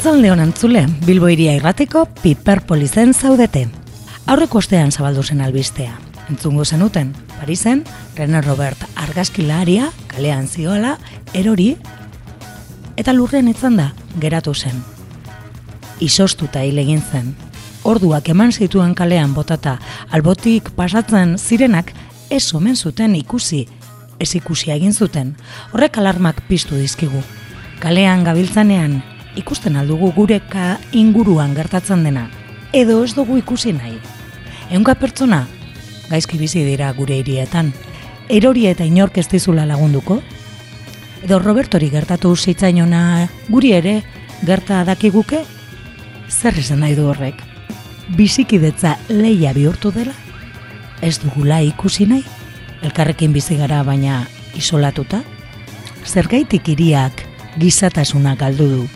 Arratzalde honan zule, Bilbo iria irrateko Piperpolizen zaudete. Aurreko ostean zabaldu zen albistea. Entzungo zenuten, Parisen, René Robert argazkilaria, kalean zioala, erori, eta lurren itzan da, geratu zen. Isostuta hil egin zen. Orduak eman zituen kalean botata, albotik pasatzen zirenak, ez omen zuten ikusi, ez ikusi egin zuten. Horrek alarmak piztu dizkigu. Kalean gabiltzanean, ikusten aldugu gureka inguruan gertatzen dena. Edo ez dugu ikusi nahi. Eunka pertsona, gaizki bizi dira gure hirietan. Erori eta inork ez dizula lagunduko? Edo Robertori gertatu zitzainona guri ere gerta dakiguke? Zer izan nahi du horrek? Bizikidetza leia bihurtu dela? Ez dugula ikusi nahi? Elkarrekin bizi gara baina isolatuta? Zergaitik iriak gizatasuna galdu du?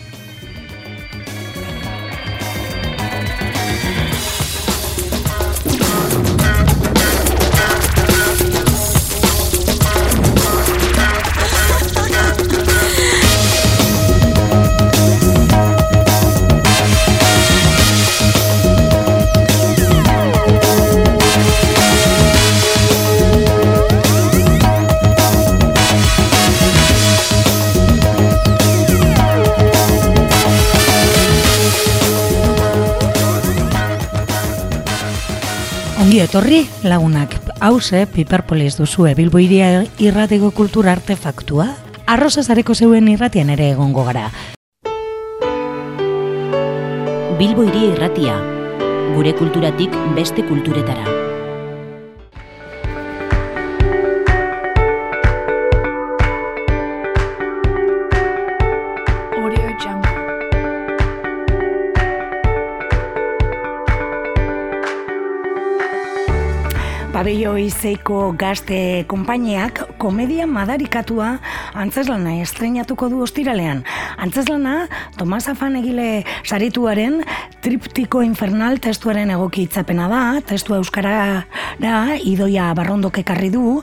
Etorri lagunak, hause Piperpolis duzue Bilbo iria irrateko kultura artefaktua. Arroza zareko zeuen irratian ere egongo gara. Bilbo irratia, gure kulturatik beste kulturetara. Pabello izeiko gazte konpainiak komedia madarikatua antzeslana estreinatuko du ostiralean. Antzeslana, Tomas Afan egile sarituaren triptiko infernal testuaren egoki itzapena da, testua euskara da, idoia barrondok ekarri du,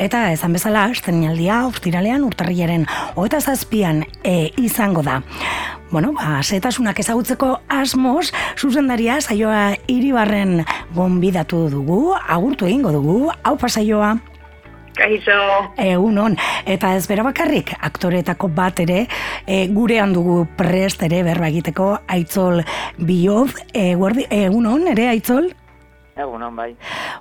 eta esan bezala, estreinaldia ostiralean urtarriaren hogeita zazpian e, izango da. Bueno, ba, setasunak ezagutzeko asmoz, zuzendaria saioa iribarren gonbidatu dugu, agurtu egingo dugu, hau pasaioa. Kaixo, Egun hon, eta ez bera bakarrik, aktoreetako bat ere, e, gurean dugu prest ere berba egiteko, aitzol bioz, e, guardi, egun hon, ere aitzol? Egunon, bai.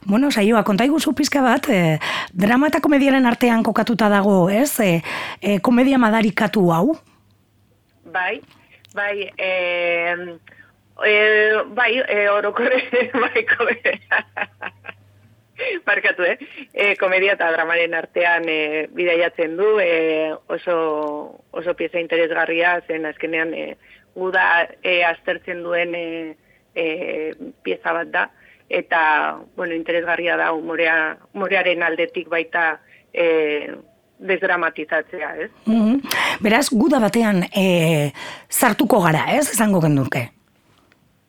Bueno, saioa, konta iguzu pizka bat, e, drama eta komediaren artean kokatuta dago, ez? E, e, komedia madarikatu hau? bai, bai, e, e, bai, e, orokorre, bai, kome, Barkatu, eh? E, komedia eta dramaren artean e, bidaiatzen du, e, oso, oso pieza interesgarria, zen azkenean e, guda e, aztertzen duen e, e, pieza bat da, eta, bueno, interesgarria da umorea, umorearen aldetik baita e, desdramatizatzea, ez? Mhm. Beraz, guda batean e, sartuko gara, ez? Esango gendurke.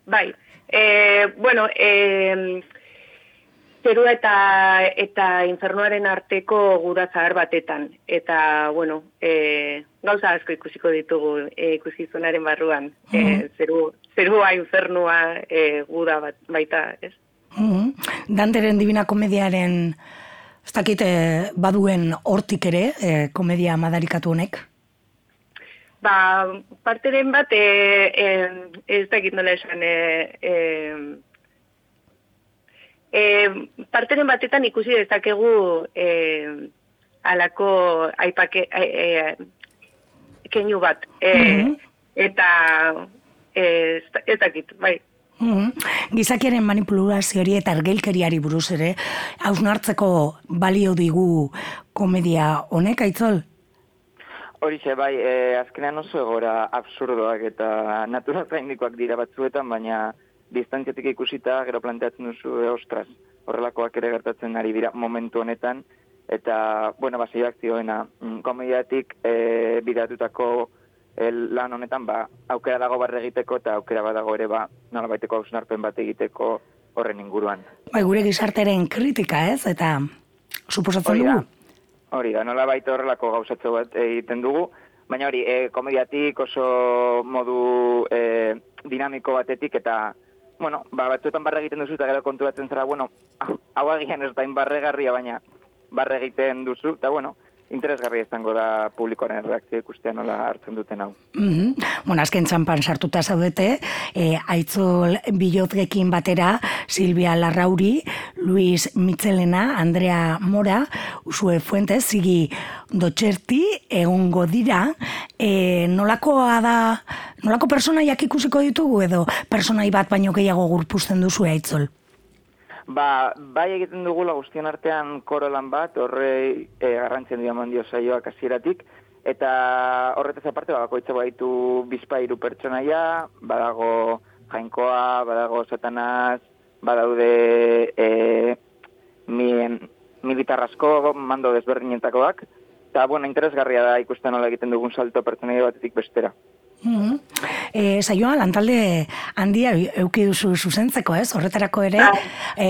Bai, e, bueno, e, zerua eta, eta infernuaren arteko guda zahar batetan. Eta, bueno, e, gauza asko ikusiko ditugu e, ikusizunaren barruan. E, zeru, zerua infernua e, guda bat, baita, ez? Mhm. Danteren Divina Komediaren ez dakit eh, baduen hortik ere, eh, komedia madarikatu honek. Ba, parteren bat, e, e, ez dakit nola esan, e, e, e, parteren batetan ikusi dezakegu e, alako aipake, e, e, keinu bat. E, Mhm. Eta, e, ez, dakit, bai. Mhm. Gizakiaren manipulazio hori eta argelkeriari buruz ere, hausnartzeko balio digu komedia honek, aitzol? Horixe, bai, e, azkenean oso egora absurdoak eta natura dira batzuetan, baina distantziatik ikusita gero planteatzen duzu, e, ostras, horrelakoak ere gertatzen ari dira momentu honetan, eta, bueno, ba, saioak zioena, mm, komediatik e, bidatutako el lan honetan, ba, aukera dago barre egiteko eta aukera badago ere, ba, nola baiteko hausnarpen bat egiteko horren inguruan. Bai, gure gizarteren kritika, ez? Eta suposatzen dugu. Hori da, nola baita horrelako gauzatxo bat egiten dugu, baina hori, e, komediatik oso modu e, dinamiko batetik eta bueno, ba, batzuetan barre egiten duzu eta gero konturatzen zara, bueno, hau agian ez da inbarregarria, baina barre egiten duzu, eta bueno, interesgarria izango da publikoaren reakzio ikustea nola hartzen duten hau. Mm -hmm. Bueno, azken txampan sartuta zaudete, e, aitzol bilotgekin batera, Silvia Larrauri, Luis Mitzelena, Andrea Mora, Usue Fuentes, Zigi Dotxerti, egongo dira, e, nolakoa da, nolako personaiak ikusiko ditugu edo personai bat baino gehiago gurpusten duzu aitzol? Ba, bai egiten dugula guztion artean korolan bat, horre e, garrantzen dira mandio saioak hasieratik eta horretaz aparte, ba, bakoitza baitu bizpa iru pertsonaia, badago jainkoa, badago satanaz, badaude e, mien, militarrasko, mando desberdinetakoak, eta, bueno, interesgarria da ikusten nola egiten dugun salto pertsonaia batetik bestera. Mm E, saioa, lantalde handia euki duzu zuzentzeko, ez? Horretarako ere, e,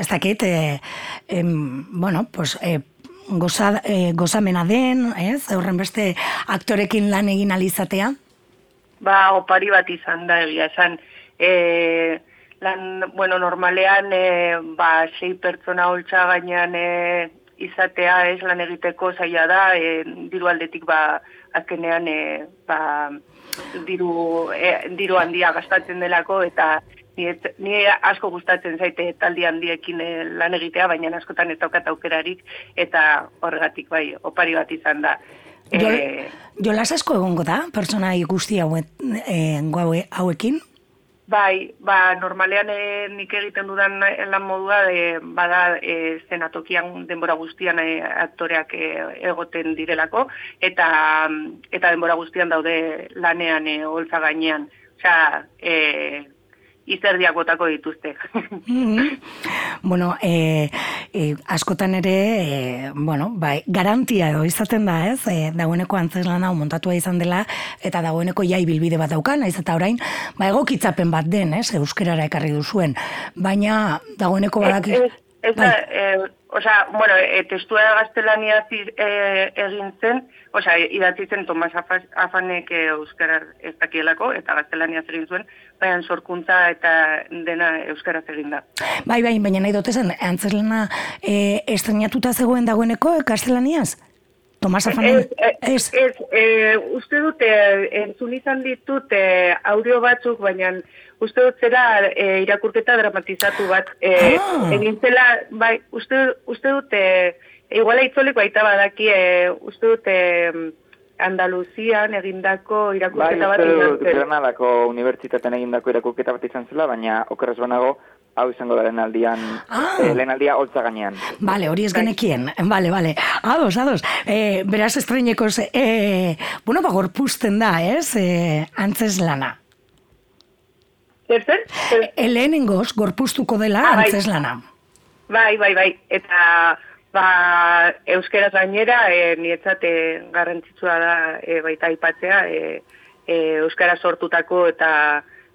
ez dakit, e, e, bueno, pues, e, goza, e, gozamena den, ez? Horren beste aktorekin lan egin alizatea? Ba, opari bat izan da, egia esan. E, lan, bueno, normalean, e, ba, sei pertsona holtza gainean e, izatea, ez, lan egiteko zaila da, e, diru aldetik, ba, azkenean, e, ba, diru, e, diru handia gastatzen delako eta ni, ni asko gustatzen zaite taldi handiekin e, lan egitea, baina askotan ez daukat aukerarik eta horregatik bai, opari bat izan da. Jo, e, jolas asko egongo da, pertsona guzti hauet, e, hauekin? Bai, ba, normalean e, nik egiten dudan lan modua e, bada e, zenatokian denbora guztian e, aktoreak e, egoten direlako eta eta denbora guztian daude lanean e, holtza gainean. Osea, izerdiak botako dituzte. Mm-hmm. bueno, e, e, askotan ere, e, bueno, bai, garantia edo izaten da, ez? E, dagoeneko antzeslana montatua izan dela, eta dagoeneko jai bilbide bat daukan, ez eta orain, ba, egokitzapen bat den, ez? Euskerara ekarri duzuen. Baina, dagoeneko badak... Ez, ez, bai. e, Osa, bueno, e, testua gaztelania e, egin zen, osa, idatzi zen Tomas Afanek e, euskara ez dakielako, eta gaztelania egin zuen, baina sorkuntza eta dena euskara egin da. Bai, bai, baina nahi dut esan, antzerlena e, estrenatuta zegoen dagoeneko gaztelaniaz? Tomas Afanek? Ez, ez, e, uste dute, entzun izan ditut e, audio batzuk, baina uste dut zera e, irakurketa dramatizatu bat. E, ah. Egin zela, bai, uste, uste dut, e, iguala itzoleko aita badaki, e, uste dut, e, Andaluzian egindako irakurketa bat. Bai, uste dut, Granadako unibertsitaten egindako irakurketa bat izan zela, baina okerrez banago, hau izango da lehenaldian, ah. eh, lehenaldia holtza gainean. Bale, hori ez bai. genekien. Bale, bale. Ados, ados. Eh, beraz, estreineko, eh, bueno, ba, gorpusten da, ez? Eh, antzes lana. Zer, zer? Helenengoz, gorpustuko dela ah, bai. antzes lana. Bai, bai, bai. Eta, ba, euskeraz gainera, e, nietzat, e, garrantzitsua da, e, baita ipatzea, e, e, euskara sortutako eta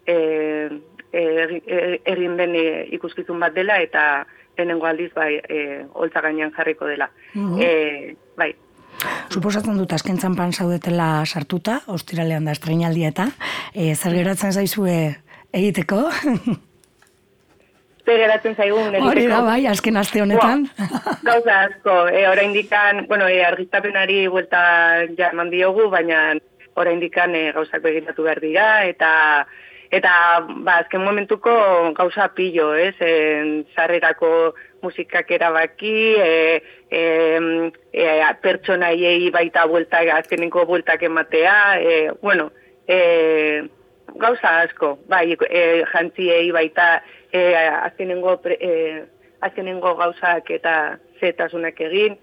e, e, egin den e, ikuskizun bat dela, eta lehenengo aldiz, bai, e, holtza gainean jarriko dela. Mm bai. Suposatzen dut azken txampan zaudetela sartuta, ostiralean da estreinaldia eta, e, zer geratzen zaizue egiteko. Zer geratzen zaigun. Hori da, bai, azken aste honetan. gauza asko, e, orain dikan, bueno, e, argiztapenari buelta ja eman diogu, baina orain dikan e, gauzak begiratu behar dira, eta eta ba, azken momentuko gauza pillo, ez, en, sarrerako musikak erabaki, e, e, e, pertsonaiei baita buelta, azkenenko bueltak ematea, e, bueno, e, gauza asko, bai, e, jantziei baita e, azkenengo, e, azkenengo gauzak eta zetasunak egin,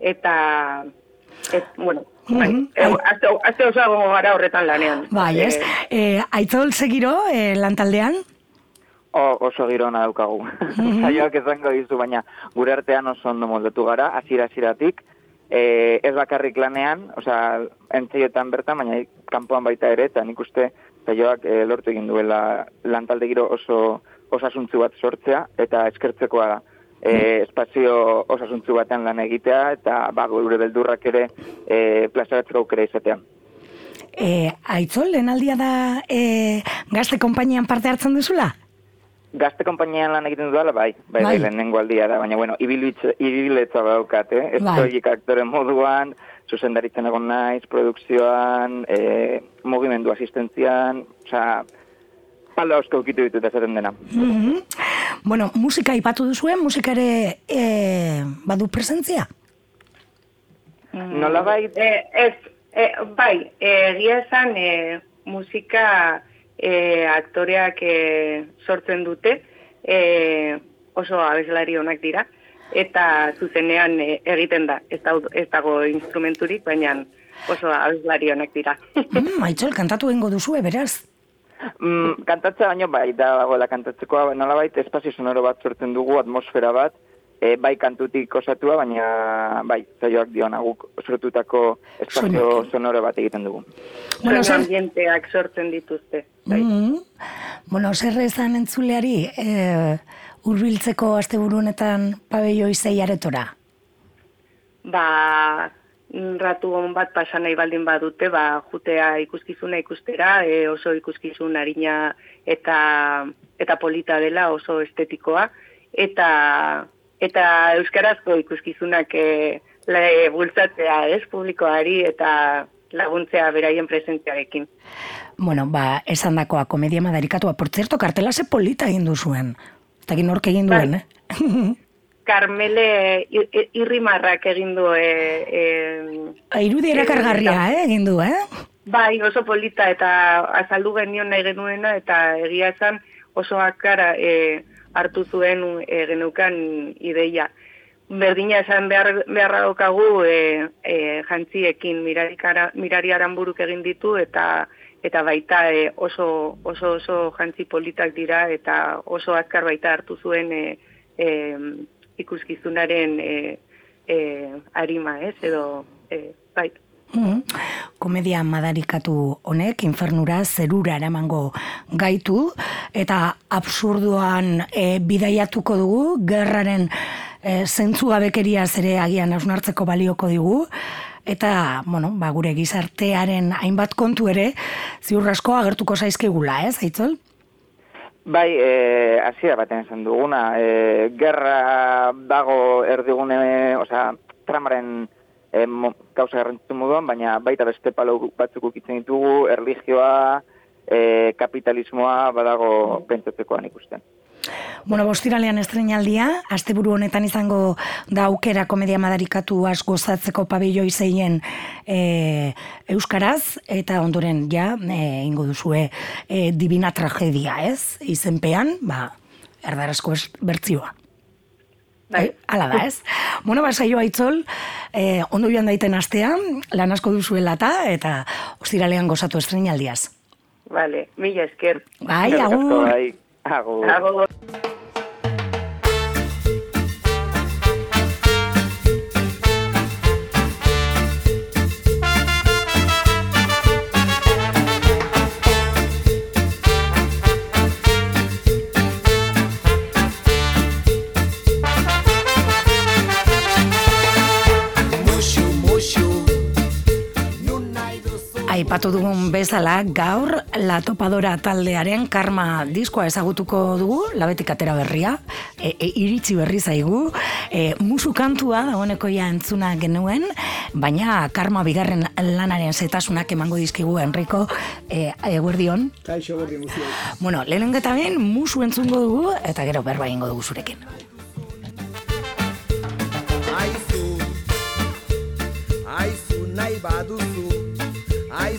eta, et, bueno, bai, mm -hmm. azte oso gara horretan lanean. Bai, ez, e, aitzol segiro e, lantaldean? O, oso girona daukagu. Mm -hmm. ezango dizu, baina gure artean oso ondo moldetu gara, azira-aziratik, e, ez bakarrik lanean, osea, entzeietan bertan, baina kanpoan baita ere, eta nik uste, saioak e, lortu egin duela lantalde giro oso osasuntzu bat sortzea eta eskertzekoa da. E, espazio osasuntzu batean lan egitea eta ba, gure beldurrak ere e, plazaratzeko aukera izatea. E, aitzol, lehenaldia da e, gazte konpainian parte hartzen duzula? Gazte konpainian lan egiten dudala, bai, bai, bai, Bai. lehenengo aldia da, baina, bueno, ibiletza daukat, eh? Ez Bai. aktore moduan, zuzendaritzen egon naiz, produkzioan, e, mugimendu asistentzian, osea, palda osko ukitu ditut esaten dena. Mhm. Bueno, musika ipatu duzue, musika ere e, badu presentzia? Nola bai, E, ez, e, bai, egia esan e, musika e, aktoreak e, sortzen dute, e, oso abeslari onak dira, eta zuzenean e, egiten da, ez, dago, ez dago instrumenturik, baina oso abeslari onak dira. mm, aitzol, kantatu egingo duzue, beraz? Mm, kantatzea baino bai, da dagoela kantatzeko, nolabait espazio sonoro bat sortzen dugu, atmosfera bat, e, bai kantutik osatua, baina bai, zaioak diona guk sortutako espazio sonoro bat egiten dugu. Bueno, zer, ambienteak sortzen dituzte. Bai. mm, bueno, zer ezan entzuleari e, urbiltzeko asteburu honetan pabelloi zei aretora? ba, ratu on bat pasa nahi baldin badute, ba, jutea ikuskizuna ikustera, e, oso ikuskizun harina eta, eta polita dela, oso estetikoa, eta, eta euskarazko ikuskizunak e, le, bultzatzea, ez, publikoari, eta laguntzea beraien presentziarekin. Bueno, ba, esan dakoa, komedia madarikatua. Por cierto, kartela ze polita egin duzuen. Eta nork egin Bai. duen, eh? Karmele ir- irrimarrak egin du e, e, Irudi erakargarria, eh, egin du, eh? Bai, oso polita eta azaldu genion nahi genuena eta egia esan oso akara e, hartu zuen e, genukan ideia. Berdina esan behar, beharra daukagu e, e, jantziekin mirari aranburuk egin ditu eta eta baita e, oso, oso oso jantzi politak dira eta oso azkar baita hartu zuen e, e, ikuskizunaren e, e, arima, ez, edo e, bai. Mhm. Komedia madarikatu honek infernura zerura eramango gaitu eta absurduan e, bidaiatuko dugu gerraren e, zentzugabekeria ere agian hausnartzeko balioko digu eta bueno, ba, gure gizartearen hainbat kontu ere ziur asko agertuko zaizkigula, ez, Aitzol? Bai, e, hasiera baten esan duguna, e, gerra dago erdigune, osea, tramaren e, mo, gauza garrantzitu moduan, baina baita beste palo batzuk ukitzen ditugu, erlijioa, e, kapitalismoa badago pentsatzekoan ikusten. Bueno, bostiralean estrenaldia, asteburu honetan izango da aukera komedia madarikatu gozatzeko pabilloi zeien e, euskaraz, eta ondoren ja, e, ingo duzue e, divina tragedia, ez? Izenpean, ba, erdarazko bertzioa. Bai. Eh, Hala da, ez? bueno, ba, saio aitzol, eh, ondo joan daiten astean, lan asko duzuela eta, eta ostiralean gozatu estrenaldiaz. Vale, mila esker. Bai, agur! Bai, agur. Aipatu dugun bezala, gaur La Topadora taldearen karma diskoa ezagutuko dugu, labetik atera berria, e, e, iritsi berri zaigu, e, musu kantua dagoeneko ja entzuna genuen, baina karma bigarren lanaren setasunak emango dizkigu Enrico e, eguerdion. Kaixo berri guztiak. Bueno, lehenengo eta behin musu entzungo dugu, eta gero berba egingo dugu zurekin. Aizu, aizu nahi baduzu,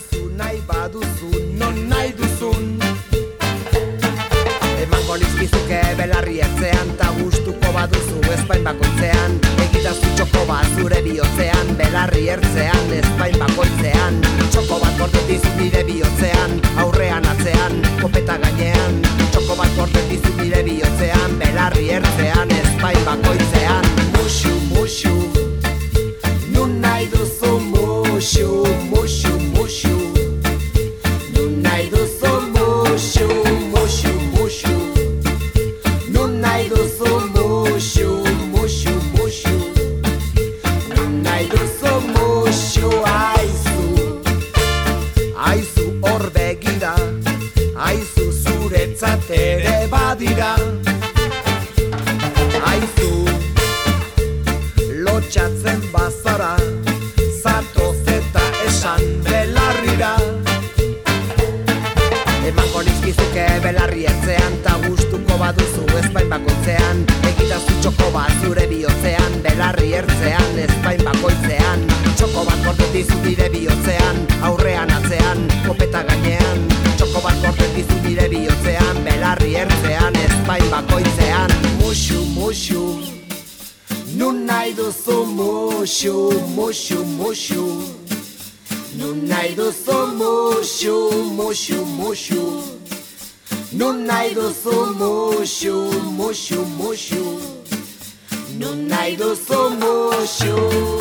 aizu nahi baduzu, non nahi duzun. Emango lizkizuke belarri ertzean, ta gustuko baduzu espain bakoitzean, egitazu txoko bat zure bihotzean, belarri ertzean, espain bakoitzean, txoko bat gordetizu nire bihotzean, aurrean atzean, kopeta gainean, txoko bat gordetizu nire bihotzean, belarri ertzean, espain bakoitzean, moshu moshu. Nunai dozu moshu no moshu. Nunai dozu moshu.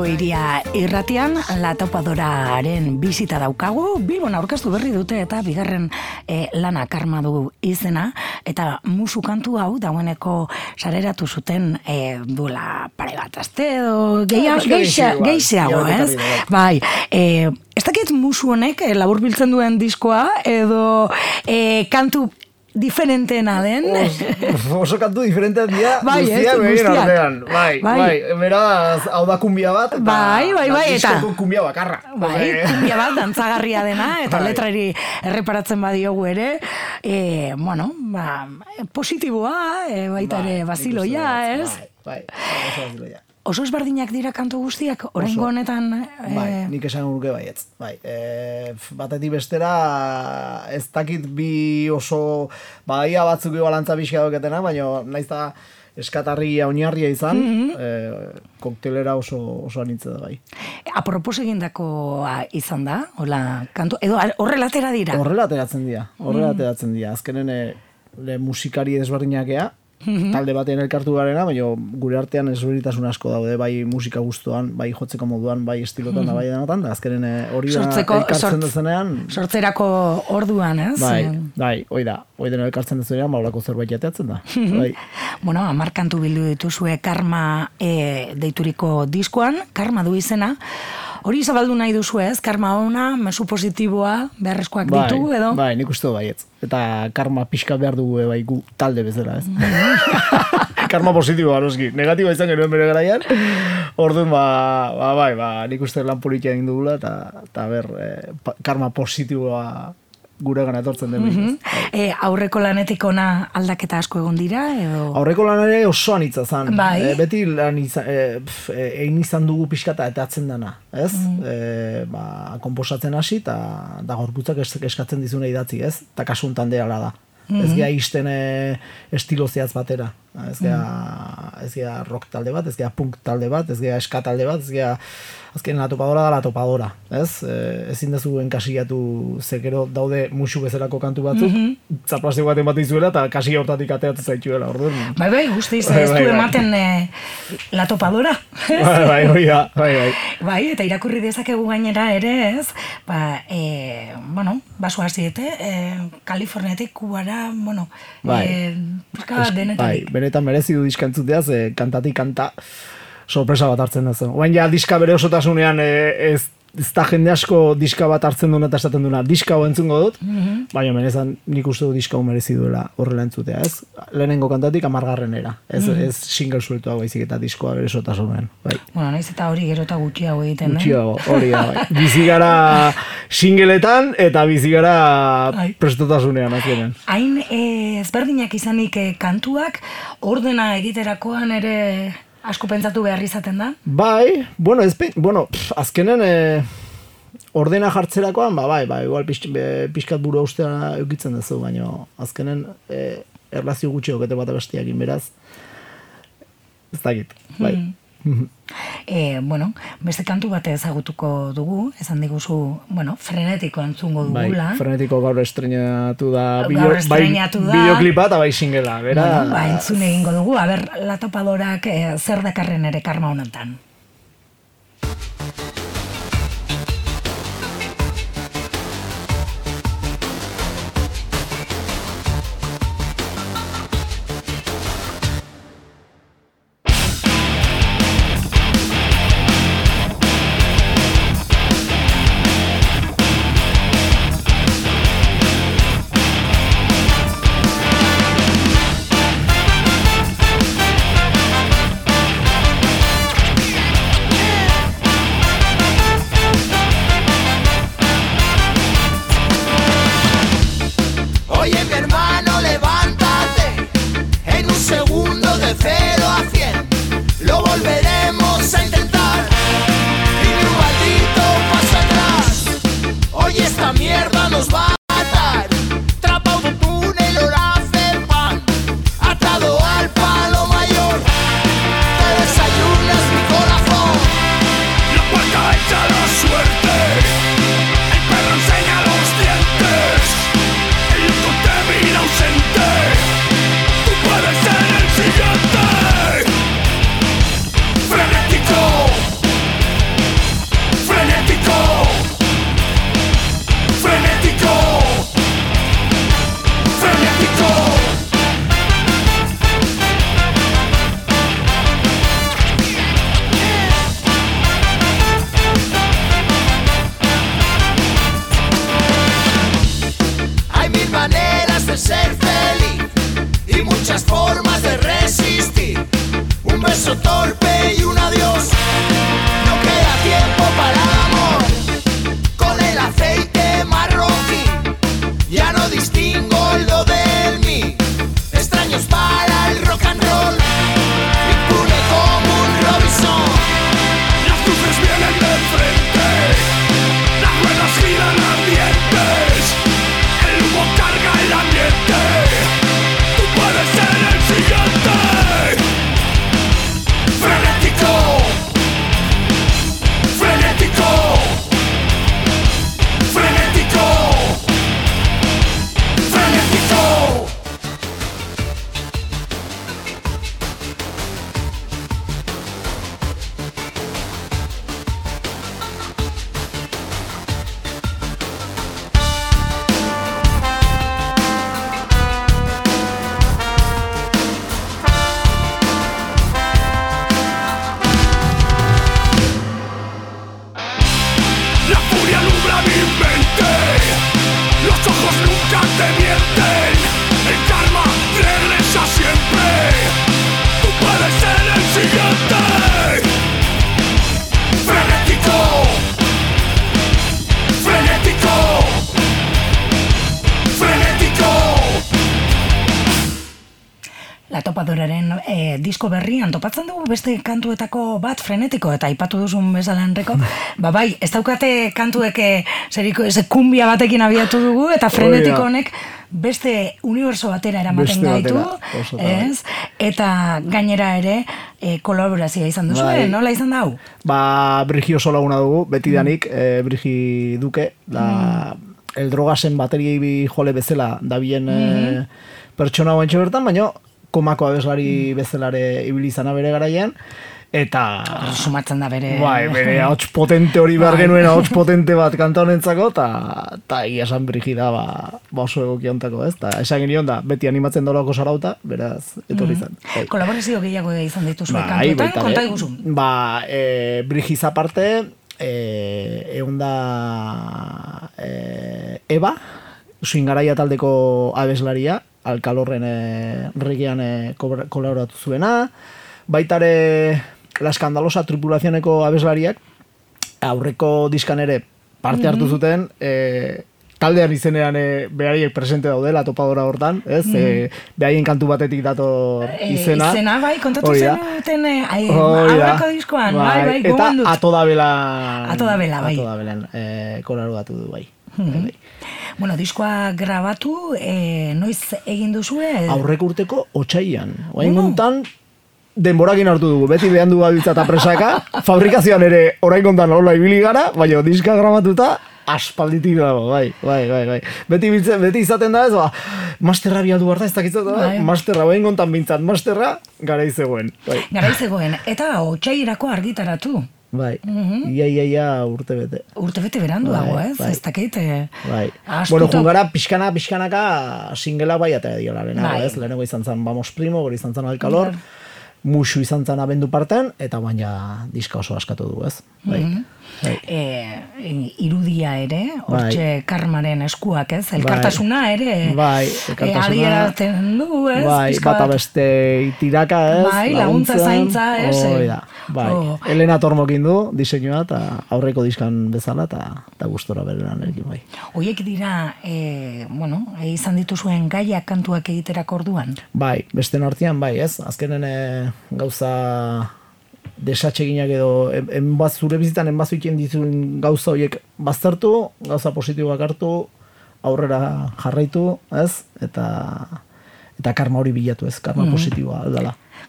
Bilbo iria irratian, la topadoraren bizita daukagu, Bilbon aurkeztu berri dute eta bigarren eh, lana karma du izena, eta musu kantu hau dagoeneko sareratu zuten eh, duela pare bat aste edo gehiago, ez? Bai, eh, ez dakit musu honek laburbiltzen duen diskoa edo eh, kantu diferenteena den. Oso kantu diferenteak dira, Bai, begin guztiak. artean. Bai, Bai. bai, beraz, hau da kumbia bat, eta Bai, bai, bai, eta- kumbia bakarra. Bai, kumbia bat dantzagarria dena eta Bai. letrari erreparatzen badiogu ere, e, bueno, ba, positiboa, e, baita ere baziloia, ez? Bai, bai, baziloia. Oso ezberdinak dira kantu guztiak, oraingo honetan, Bai, e, nik esan nuke baietz. Bai, e, batetik bestera ez dakit bi oso baia batzuk balantza bizka dauketena, baina naiz da eskatarria oinarria izan, Mhm. e, koktelera oso oso anitze da bai. apropos egindakoa izan da, hola, kantu, edo horrela atera dira. Horrela ateratzen dira, Mm. horrela ateratzen dira. Azkenen e, le musikari desberdinakea, Mhm. talde batean elkartu garena, baina gure artean ezberdintasun asko daude, bai musika gustuan, bai jotzeko moduan, bai estilotan da bai denotan, da azkenen e, hori da elkartzen dezenean, Sortzerako orduan, ez? bai, bai, hoi da, hoi dena elkartzen dezenean, baulako zerbait jateatzen da. bai. Bueno, amar kantu bildu dituzue karma e, deituriko diskoan, karma du izena. Hori zabaldu nahi duzu ez, karma ona, mesu positiboa, beharrezkoak Bai, ditu, edo? bai, nik uste baietz. Eta karma pixka behar dugu e, bai gu talde bezala, ez? karma positiboa, noski. Negatiboa izan genuen bere garaian. Orduan, ba, ba, bai, ba, nik uste lan politia egin dugula, eta, ber, e, pa- karma positiboa gure gana etortzen den. Mhm. mm E, aurreko lanetik ona aldaketa asko egon dira, edo? Aurreko lan ere oso anitza zan. Bai. E, beti lan izan, e, pf, e, egin izan dugu pixkata eta atzen dana, ez? Mm. E, ba, komposatzen hasi eta da gorputzak es- eskatzen dizuna idatzi, ez? Eta kasuntan deala da. Mm-hmm. Ez gea isten e, estilo zehatz batera. Ez gea, Mm. Ez gea rock talde bat, ez gea punk talde bat, ez gea ska talde bat, ez gea azken la topadora da la topadora, ez? E, ezin dezu enkasillatu zekero daude musu bezalako kantu batzuk, mm. -hmm. baten bat izuela eta kasi hortatik ateatzen zaituela, orduan. Bai, bai, guztiz, Bai, ez bai, du bai. ematen e, la topadora. bai, bai, hori da, bai, bai. Bai, eta irakurri dezakegu gainera ere, ez? Ba, e, bueno, baso hasiete, e, Kaliforniatik kubara, bueno, Bai. e, Es- bai, benetan merezi du diska entzutea, ze kantatik kanta sorpresa bat hartzen da zen. Oain ja diska bere osotasunean e, ez ez da jende asko diska bat hartzen duena eta esaten duena diska hau entzungo dut, Mhm. baina menezan nik uste du diska hau merezi duela horrela entzutea, ez? Lehenengo kantatik amargarrenera, ez, Mhm. ez single sueltoa baizik eta diskoa bere osotasunean, bai. Bueno, naiz eta hori gero eta gutxiago egiten, Gutxiago, hori da, bai. Bizi gara singleetan eta bizi gara Bai. prestotasunean, azkenean. Hain e, ezberdinak izanik e, kantuak, ordena egiterakoan ere asko pentsatu behar izaten da? Bai, bueno, ez, bueno, pff, azkenen e, ordena jartzerakoan, ba, bai, bai, igual pix, be, pixkat buru ustea eukitzen duzu, baina azkenen e, erlazio gutxi okete bat bestiakin, beraz, ez dakit, bai. E, bueno, beste kantu bat ezagutuko dugu, esan diguzu, bueno, frenetiko entzungo Bai, dugula. frenetiko gaur estrenatu da, Gaur bio, estreinatu da. bai, bideoklipa eta bai singela, bera. Bueno, ba, entzun egingo dugu, aber, latopadorak e, zer dakarren ere karma honetan. Disko berrian topatzen dugu beste kantuetako bat frenetiko eta aipatu duzun bezala enreko. ba bai, ez daukate kantuek eh, zeriko ez kumbia batekin abiatu dugu eta frenetiko honek beste uniberso batera eramaten gaitu, batera, ez? Eta gainera ere e, kolaborazioa izan duzu, Bai. nola izan da hau? Ba, Brigi oso laguna dugu, beti danik, eh, Brigi duke, da, el drogasen bateriei bi jole bezala dabilen eh, pertsona guantxe bertan, baina komako abeslari bezalare ibili izana bere garaian, eta... Sumatzen da bere... Bai, bere ahots potente hori behar Bai. genuen ahots potente bat kanta honentzako, eta ta, egia esan brigida ba, ba oso egokiontako, ez? Ta, esan genion da, beti animatzen dolako sarauta, beraz, etorri zen. Bai. Kolaborazio gehiago izan dituzu Bai, kantuetan, konta iguzu. Ba, e, Brigiz aparte, e, egun da e, Eba, Suingaraia taldeko abeslaria, alkalorren e, regian e, kobra- kolaboratu zuena, baitare La Skandalosa tripulazioneko abeslariak, aurreko diskan ere parte hartu zuten, e, taldean izenean e, beraiek presente daudela topadora hortan, ez? E, beraien kantu batetik dator Eh, izena. izena, bai, kontatu zenuten eh, Hori da. aurreko diskoan, bai, bai, eta gogoan dut. ato da bela... Ato da bela, bai. Ato da belan, e, kolaboratu du, bai. Mhm. Bai. Bueno, diskoa grabatu, eh, noiz egin duzue? Aurreko urteko otxaian. Oain gontan, denborakin hartu dugu, beti behan du gabiltza eta presaka, fabrikazioan ere orain kontan hola ibili gara, baina diska gramatuta, aspalditik dago, bai, bai, bai, bai. Beti, biltzen, beti izaten da ez, ba, masterra bialdu behar da, ez dakitzen da, Bai. masterra, behin kontan bintzat, masterra, gara izegoen, bai. Garai zegoen, eta otxairako argitaratu. Bai, ia, ia, ia urte bete. Urte bete berandu dago, Bai, ez? bai. Ez dakit. eh, Bai. astuto- Bueno, jungara pixkana, pixkanaka singela bai eta diola lehenago, Bai. ez? Lehenago izan zen Vamos Primo, gero izan zen Alkalor, musu izan zen abendu parten, eta baina diska oso askatu du, ez? Bai. Mhm. bai. e, irudia ere, hortxe karmaren eskuak, ez? Elkartasuna ere Bai, e, elkartasuna. du, ez? Bai, Pixka bata bat. beste itiraka, ez? Bai, laguntza, zaintza, ez? Hoi da, bai. Oh. Elena Tormokin du, diseinua, eta aurreko diskan bezala, eta eta gustora bere lanekin, bai. Hoiek dira, e, bueno, e, izan dituzuen gaiak kantuak egiterako orduan. Bai, beste artean bai, ez? Azkenen eh, gauza desatxeginak edo en, enbaz, zure bizitan enbazu egiten dituen gauza horiek baztertu, gauza positiboak hartu, aurrera jarraitu, ez? Eta eta karma hori bilatu, ez? Karma positiboa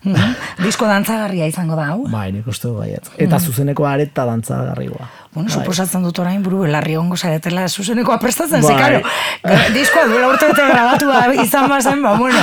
Mhm. Disko dantzagarria izango da, hau? Bai, nik uste dut baietz. Eta zuzeneko areta dantza garrigoa. Bueno, Bai. suposatzen dut orain buru belarri ongo zaretela zuzenekoa prestatzen, Bai. ze karo, diskoa duela urte bete grabatu izan bazen, ba, bueno.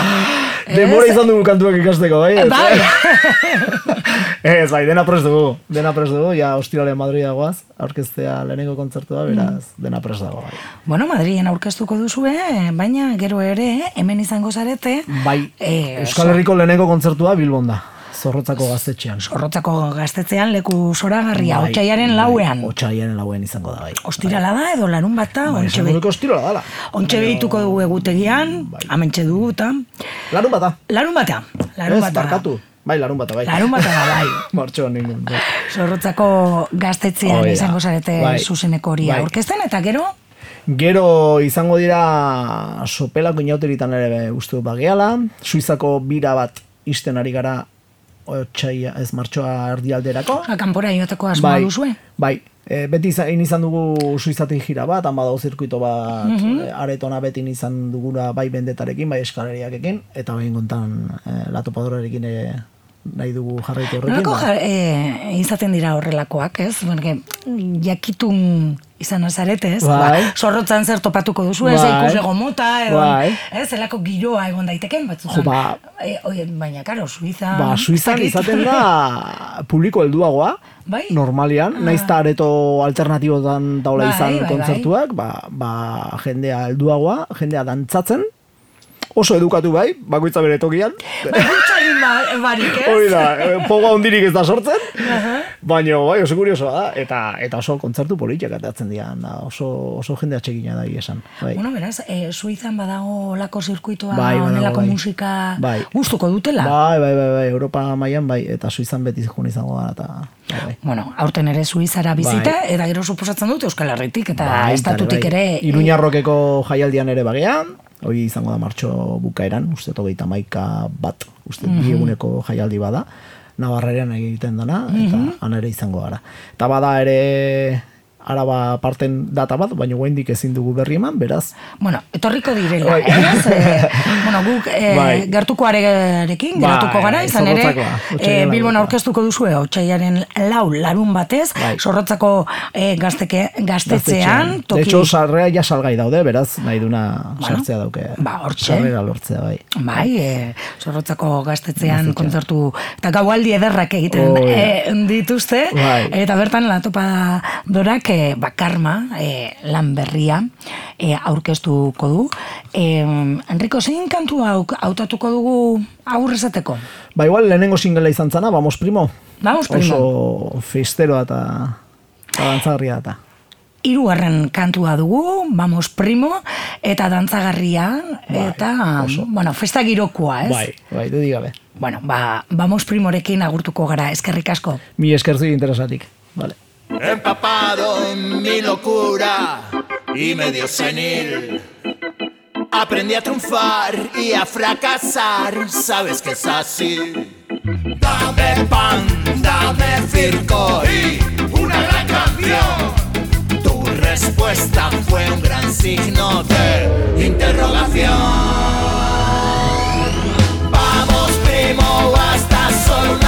Denbora ez? izan dugu kantuak ikasteko, bai? Bai. Ez, bai, dena prest dugu. Dena prest dugu, ja, ostirale Madrida goaz, aurkeztea lehenengo kontzertua, beraz, dena prest dago, bai. Bueno, Madrien aurkeztuko duzue, baina gero ere, hemen izango zarete, Bai, Eh, Euskal Herriko lehenengo kontzertua Bilbon da, zorrotzako gaztetxean. Horrotzako gaztetzean leku zoragarria, Bai, otxaiaren bai, lauean. Otxaiaren lauean izango da, bai. Ostirala da edo larun bata, Bai, ontxe esango be- nuke ostirola dala. ontxe behituko dugu egutegian, amentxe dugu, eta Larun bata. larun bata, larun Ez, bata. Bai, larun bata, bai. Larun bata bai. Martxo ningun, bai. Zorrotzako gaztetzean Hoi da. izango zarete Bai. zuzeneko hori Bai. aurkezten, eta gero, Gero izango dira sopelako inauteritan ere uste dut bageala, Suizako bira bat isten ari gara otxaia, ez martxoa erdialderako. kanpora joateko asmoa bai, duzue. Bai, e, beti izan, izan dugu suizatik jira bat, han badago zirkuito bat, Mhm. e, aretona beti izan dugura bai bendetarekin, bai eskaleriakekin, eta bain kontan e, latopadorarekin e, nahi dugu jarraitu horrekin. Nolako ba. jar, e, izaten dira horrelakoak, ez? Porque, jakitun izan azarete, ez? Bai. Ba, zorrotzan zer topatuko duzu, ez? Bai. Ikusego mota, edo, Bai. ez? Zelako giroa egon daiteken, batzutan. Jo, ba- e, oie, baina, karo, Suiza... Ba, Suizan dakit. izaten da publiko helduagoa, Bai? normalian, naiz eta areto alternatibotan daula Bai, izan bai, bai. kontzertuak, ba, ba, jendea helduagoa, jendea dantzatzen, oso edukatu bai, bakoitza bere tokian. Bai, gutxagin ba, barik, ez? Hori da, eh, poga hundirik ez da sortzen, baina bai, oso kuriosoa da, eta eta oso kontzertu politiak atatzen dira, da, oso, oso jende atsegina da esan. Bai. Bueno, beraz, e, Suizan badago lako zirkuitoa, Bai, badago, bai. musika Bai. gustuko dutela. Bai, bai, bai, bai, Europa mailan bai, eta Suizan beti zikun izango da, eta bai, bai. Bueno, aurten ere Suizara bizita, Bai. eta gero suposatzen dut Euskal Herritik, eta Bai, estatutik bai. ere... Iruñarrokeko jaialdian ere bagean, hori izango da martxo bukaeran, uste togeita maika bat, uste Mhm. bi eguneko jaialdi bada, Navarreran egiten dana, eta Mhm. han ere izango gara. Eta bada ere araba parten data bat, baina guaindik ezin dugu berri eman, beraz, Bueno, etorriko direla, Bai. ez? E, bueno, guk e, Bai. gertukoarekin, Bai, geratuko gara, izan ere, e, Bilbon aurkeztuko duzue, otxaiaren lau larun batez, Bai. zorrotzako e, gazteke, gaztetzean, De toki... hecho, sarrea ja salgai daude, beraz, nahi duna Bueno, sartzea dauke. ba, hortxe. Sarrera lortzea, bai. Bai, e, zorrotzako gaztetzean kontzertu, eta gaualdi ederrak egiten Oh, ja. e, dituzte, Bai. eta bertan latopa dorak e, bakarma, e, lan berria, e, aurkeztuko du. E, Enrico, zein kantu hautatuko dugu aurrezateko? Ba, igual lehenengo singela izan zana, vamos primo. Vamos, primo. Oso festeroa eta dantzagarria eta. Hirugarren kantua dugu, vamos primo, eta dantzagarria, eta, bueno, festa girokoa, ez? Bai, bai, dudik gabe. Bueno, ba, vamos primorekin agurtuko gara, eskerrik asko. Mi eskerzu interesatik. Vale. Empapado en mi locura y medio senil. Aprendí a triunfar y a fracasar, sabes que es así. Dame pan, dame circo y una gran canción. Tu respuesta fue un gran signo de interrogación. Vamos primo hasta solo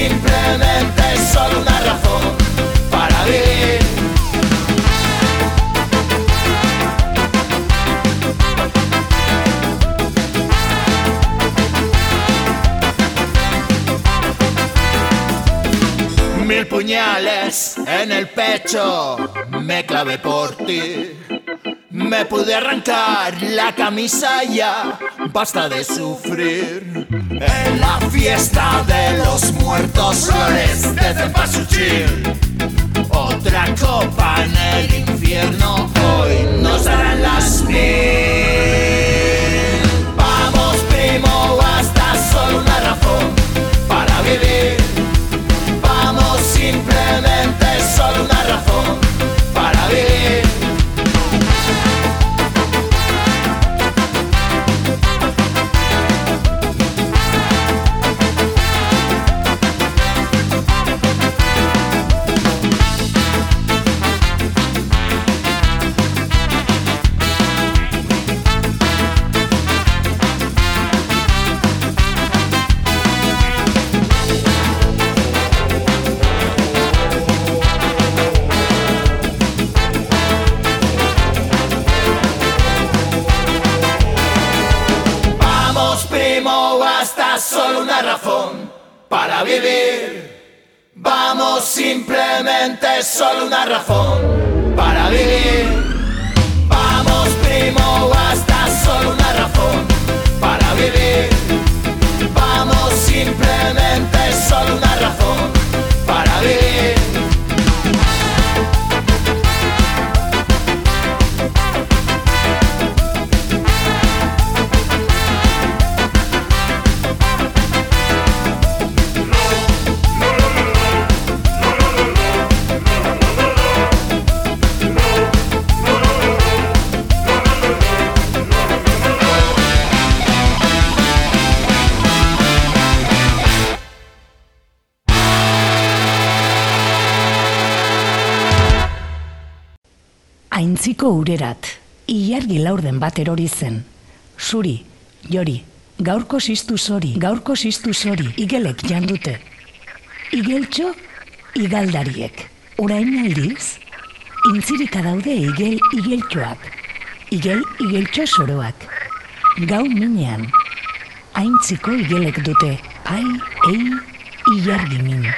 simplemente solo una razón para vivir. Mil puñales en el pecho, me clavé por ti. Me pude arrancar la camisa ya, basta de sufrir. En la fiesta de los muertos, flores de cempasúchil. Otra copa en el infierno, hoy nos darán las mil. Vamos, primo, basta solo una razón para vivir. Vamos, simplemente solo una razón simplemente solo una razón para vivir. Aintziko urerat, ilargi laurden bat erori zen. Zuri, jori, gaurko ziztu zori, gaurko ziztu zori, igelek jandute. Igeltxo, igaldariek. Orain aldiz, intzirika daude igel igeltxoak. Igel igeltxo soroak. Gau minean, aintziko igelek dute, ai, ei, ilargi min.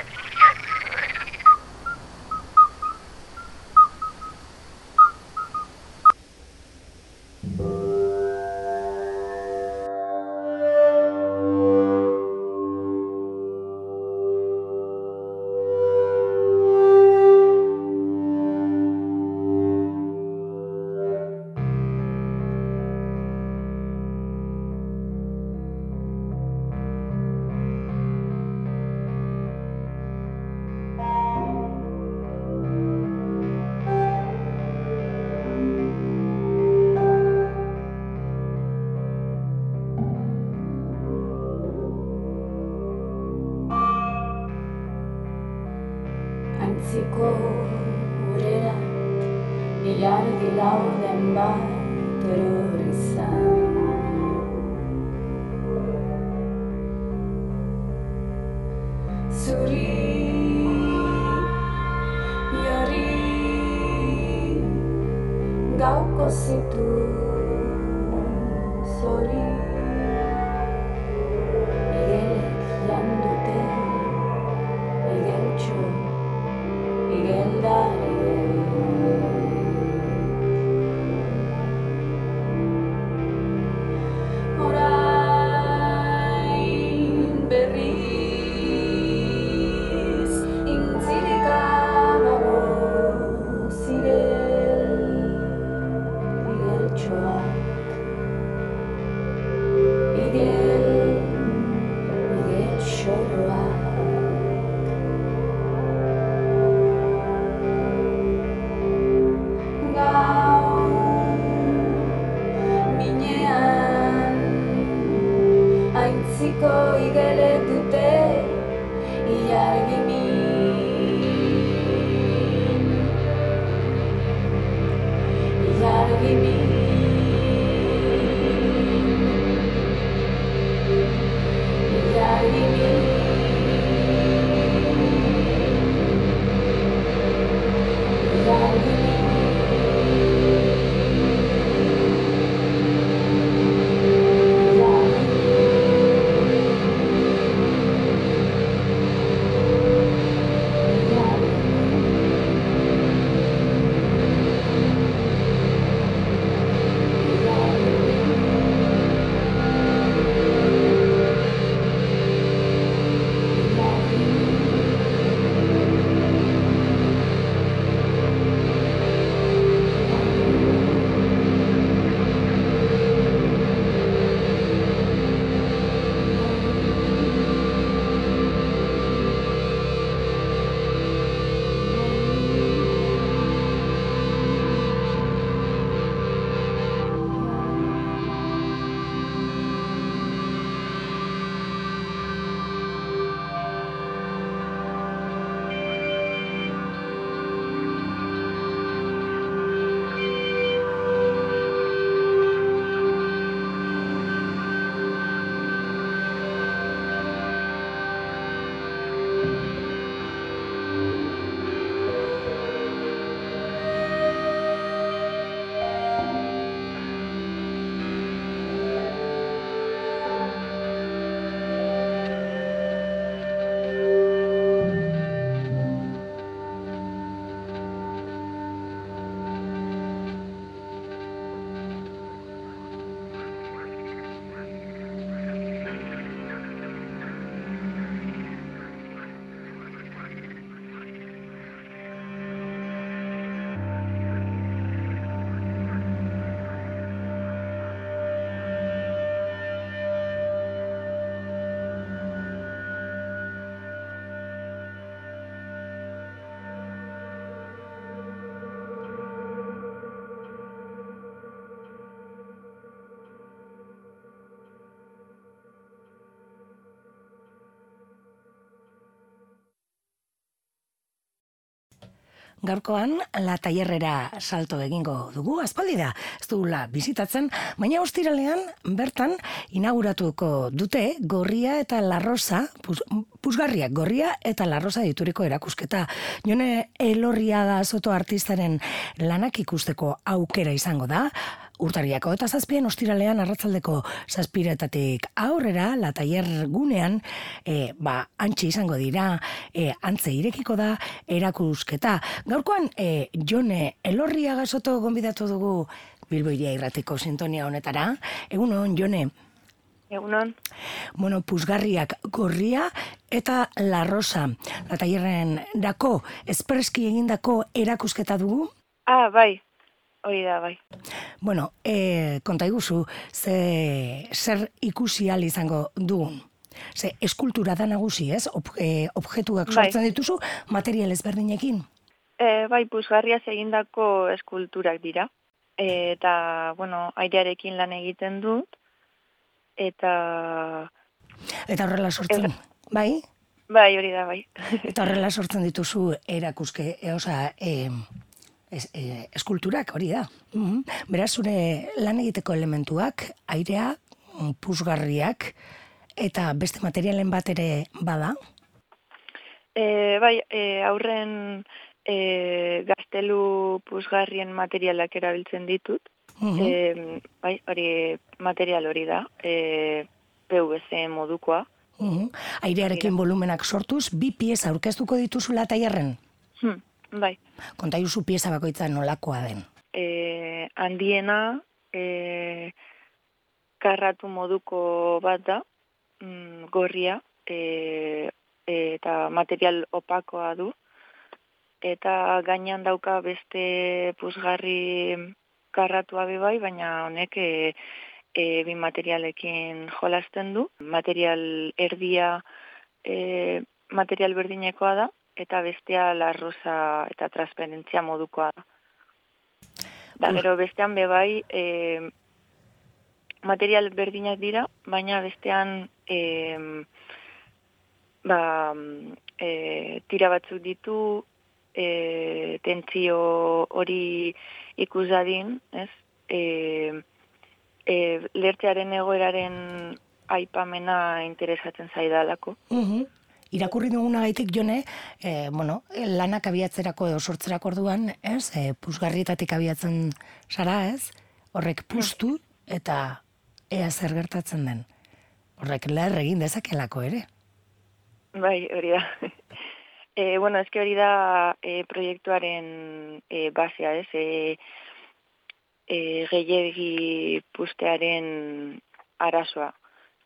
Gaurkoan, la taierrera salto egingo dugu, aspaldi da, ez dugula bizitatzen, baina ostiralean, bertan, inauguratuko dute, gorria eta larrosa, pus, pusgarriak gorria eta larrosa dituriko erakusketa. Jone Elorriaga Soto artistaren lanak ikusteko aukera izango da, Urtariako eta zazpien ostiralean arratzaldeko zazpiretatik aurrera, la taier gunean, e, ba, antxe izango dira, e, antze irekiko da, erakusketa. Gaurkoan, e, jone elorriaga soto gonbidatu dugu Bilboiria irratiko sintonia honetara. Egun hon, jone, Egunon, bueno, pusgarriak gorria eta la rosa. La taierren dako, espreski egindako erakusketa dugu. ah, bai, hori da, bai. Bueno, e, konta iguzu, ze, zer ikusi ahal izango dugun. Ze, eskultura da nagusi, ez? Ob, e, objetuak Bai. sortzen dituzu, material ezberdinekin. E, bai, puzgarriaz egindako eskulturak dira. E, eta, bueno, airearekin lan egiten dut. Eta, Eta horrela sortzen, bai? bai, hori da, bai. Eta horrela sortzen dituzu erakuske, e, oza, e, es, e, eskulturak, hori da. Mhm. Beraz, zure lan egiteko elementuak, airea, mm, puzgarriak, eta beste materialen bat ere bada. E, bai, e, aurren e, gaztelu puzgarrien materialak erabiltzen ditut. Mhm. E, bai, hori material hori da, e, PVC modukoa. Mhm. Airearekin volumenak sortuz, bi pieza aurkeztuko dituzula taierren. Hm, bai, Konta juzu pieza bakoitza nolakoa den. e, handiena e, karratu moduko bat da, mm, gorria, e, eta material opakoa du, eta gainean dauka beste puzgarri karratua be bai, baina honek e, e, bi materialekin jolasten du. Material erdia e, material berdinekoa da, eta bestea larrosa eta transparentzia modukoa da. Da, Uf. gero bestean be bai, e, material berdinak dira, baina bestean e, ba, e, tira batzuk ditu, e, tentzio hori ikus dadin, ez? E, e, lertzearen egoeraren aipamena interesatzen zaidalako. Mhm. Irakurri duguna gaitik jone, e, bueno, lanak abiatzerako edo sortzerako orduan, ez, e, puzgarrietatik abiatzen zara, ez, horrek puztu eta ea zer gertatzen den. Horrek leher egin dezakelako ere. Bai, hori da. e, bueno, eske hori da e, proiektuaren e, basea, ez? E, e, gehiegi pustearen arazoa.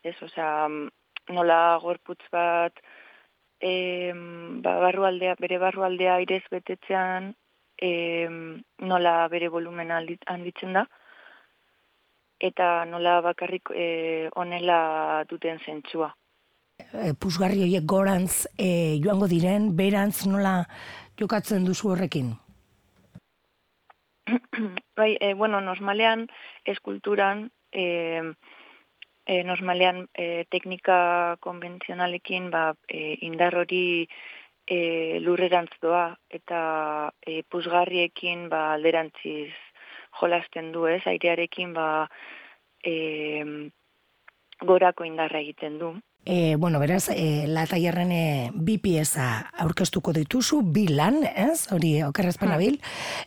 Ez, osea, nola gorputz bat e, ba, barrualdea, bere barrualdea airez betetzean e, nola bere volumena handi- handitzen da eta nola bakarrik e, onela duten zentzua. E, puzgarri horiek gorantz e, joango diren, berantz nola jokatzen duzu horrekin. bai, e, bueno, normalean eskulturan e, e, normalean e, teknika konbentzionalekin ba, e, indar hori e, lurrerantz doa eta e, puzgarriekin ba, alderantziz jolasten du, ez? Airearekin ba, e, gorako indarra egiten du. E, bueno, beraz, e, la taierren e, bi pieza aurkeztuko dituzu, bi lan, ez? Hori okerrezpan nabil.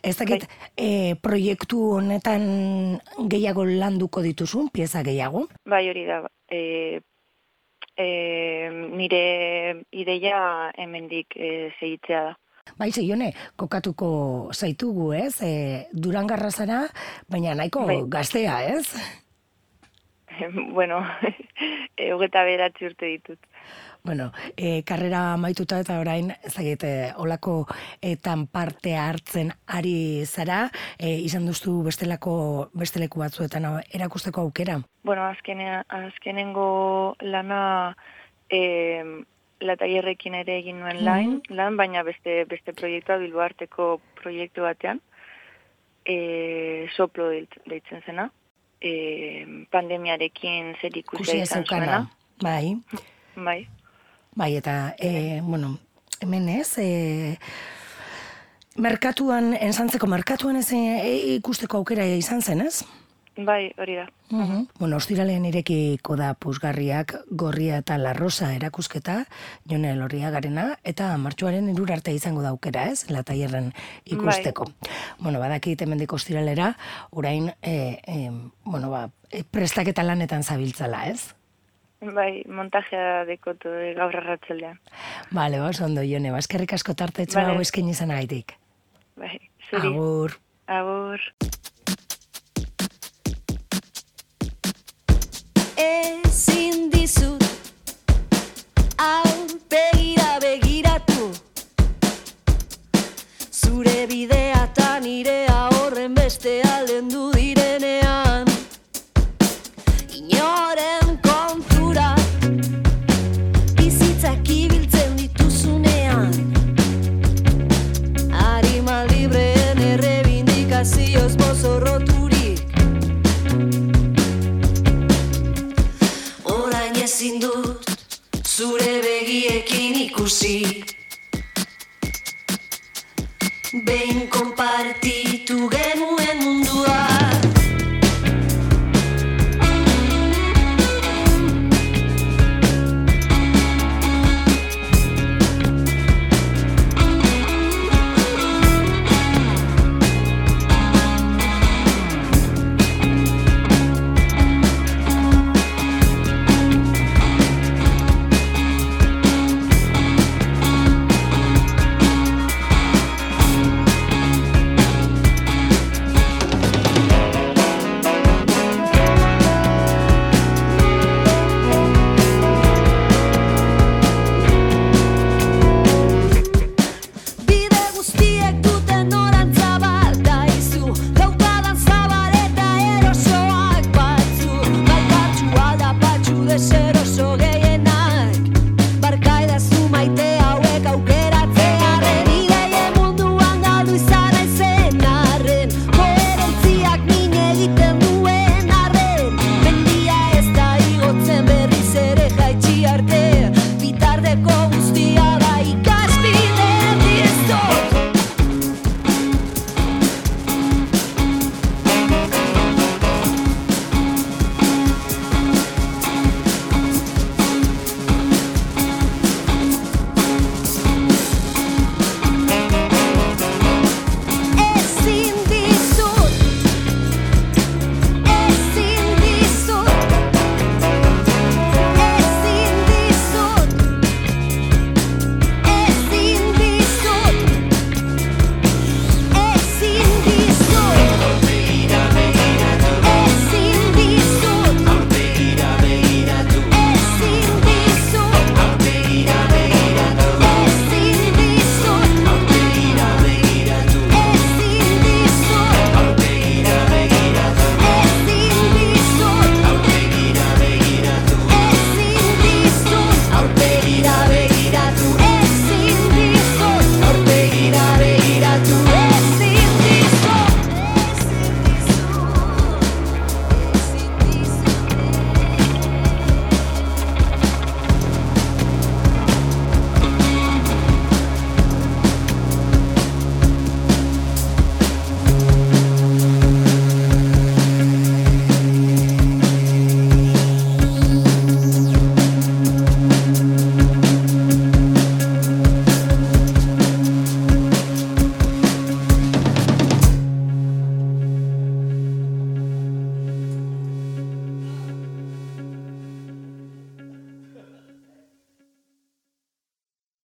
Ez dakit, e, proiektu honetan gehiago landuko dituzun, pieza gehiago? Bai, hori da. E, e, nire ideia hemendik e, segitzea da. Bai, zeione, kokatuko zaitugu, ez? E, durangarra zara, baina nahiko Bai. gaztea, ez? bueno, e, hogeta beratzi urte ditut. Bueno, e, karrera maituta eta orain, ezagite, olako etan parte hartzen ari zara, e, izan duztu bestelako, besteleku batzuetan erakusteko aukera. Bueno, azkene, azkenengo lana e, lataierrekin ere egin nuen lan, lan, baina beste beste proiektua Bilbo Arteko proiektu batean, e, soplo deit- deitzen zena, e, pandemiarekin zer ikusia Kusia izan zuena. Bai, Bai, bai, eta, e, bueno, hemen ez, e, merkatuan, ensantzeko merkatuan ez e, ikusteko aukera izan zen, ez? Bai, hori da. Mhm. Bueno, ostiralean irekiko da pusgarriak gorria eta larrosa erakusketa, jone lorria garena, eta martxoaren irur arte izango da aukera, ez? Lataierren ikusteko. Bueno, badakit hemendik ostiralera, orain, e, e, bueno, ba, e, prestaketa lanetan zabiltzala, ez? Bai, montajea dekotu eh, gaur arratsaldean. Bale, ba, oso ondo, jone, baskerrik asko tartetxo Bale. hau esken izan. Bai, zuri. Agur. Agur. Ezin dizut aurpegira begiratu. Zure bidea eta nirea horren beste aldendu direnean. Inoren kontura bizitzak ibiltzen dituzunean. Arima libreen errebindikazioz mozorroturik ezin dut zure begiekin ikusi. Behin konpa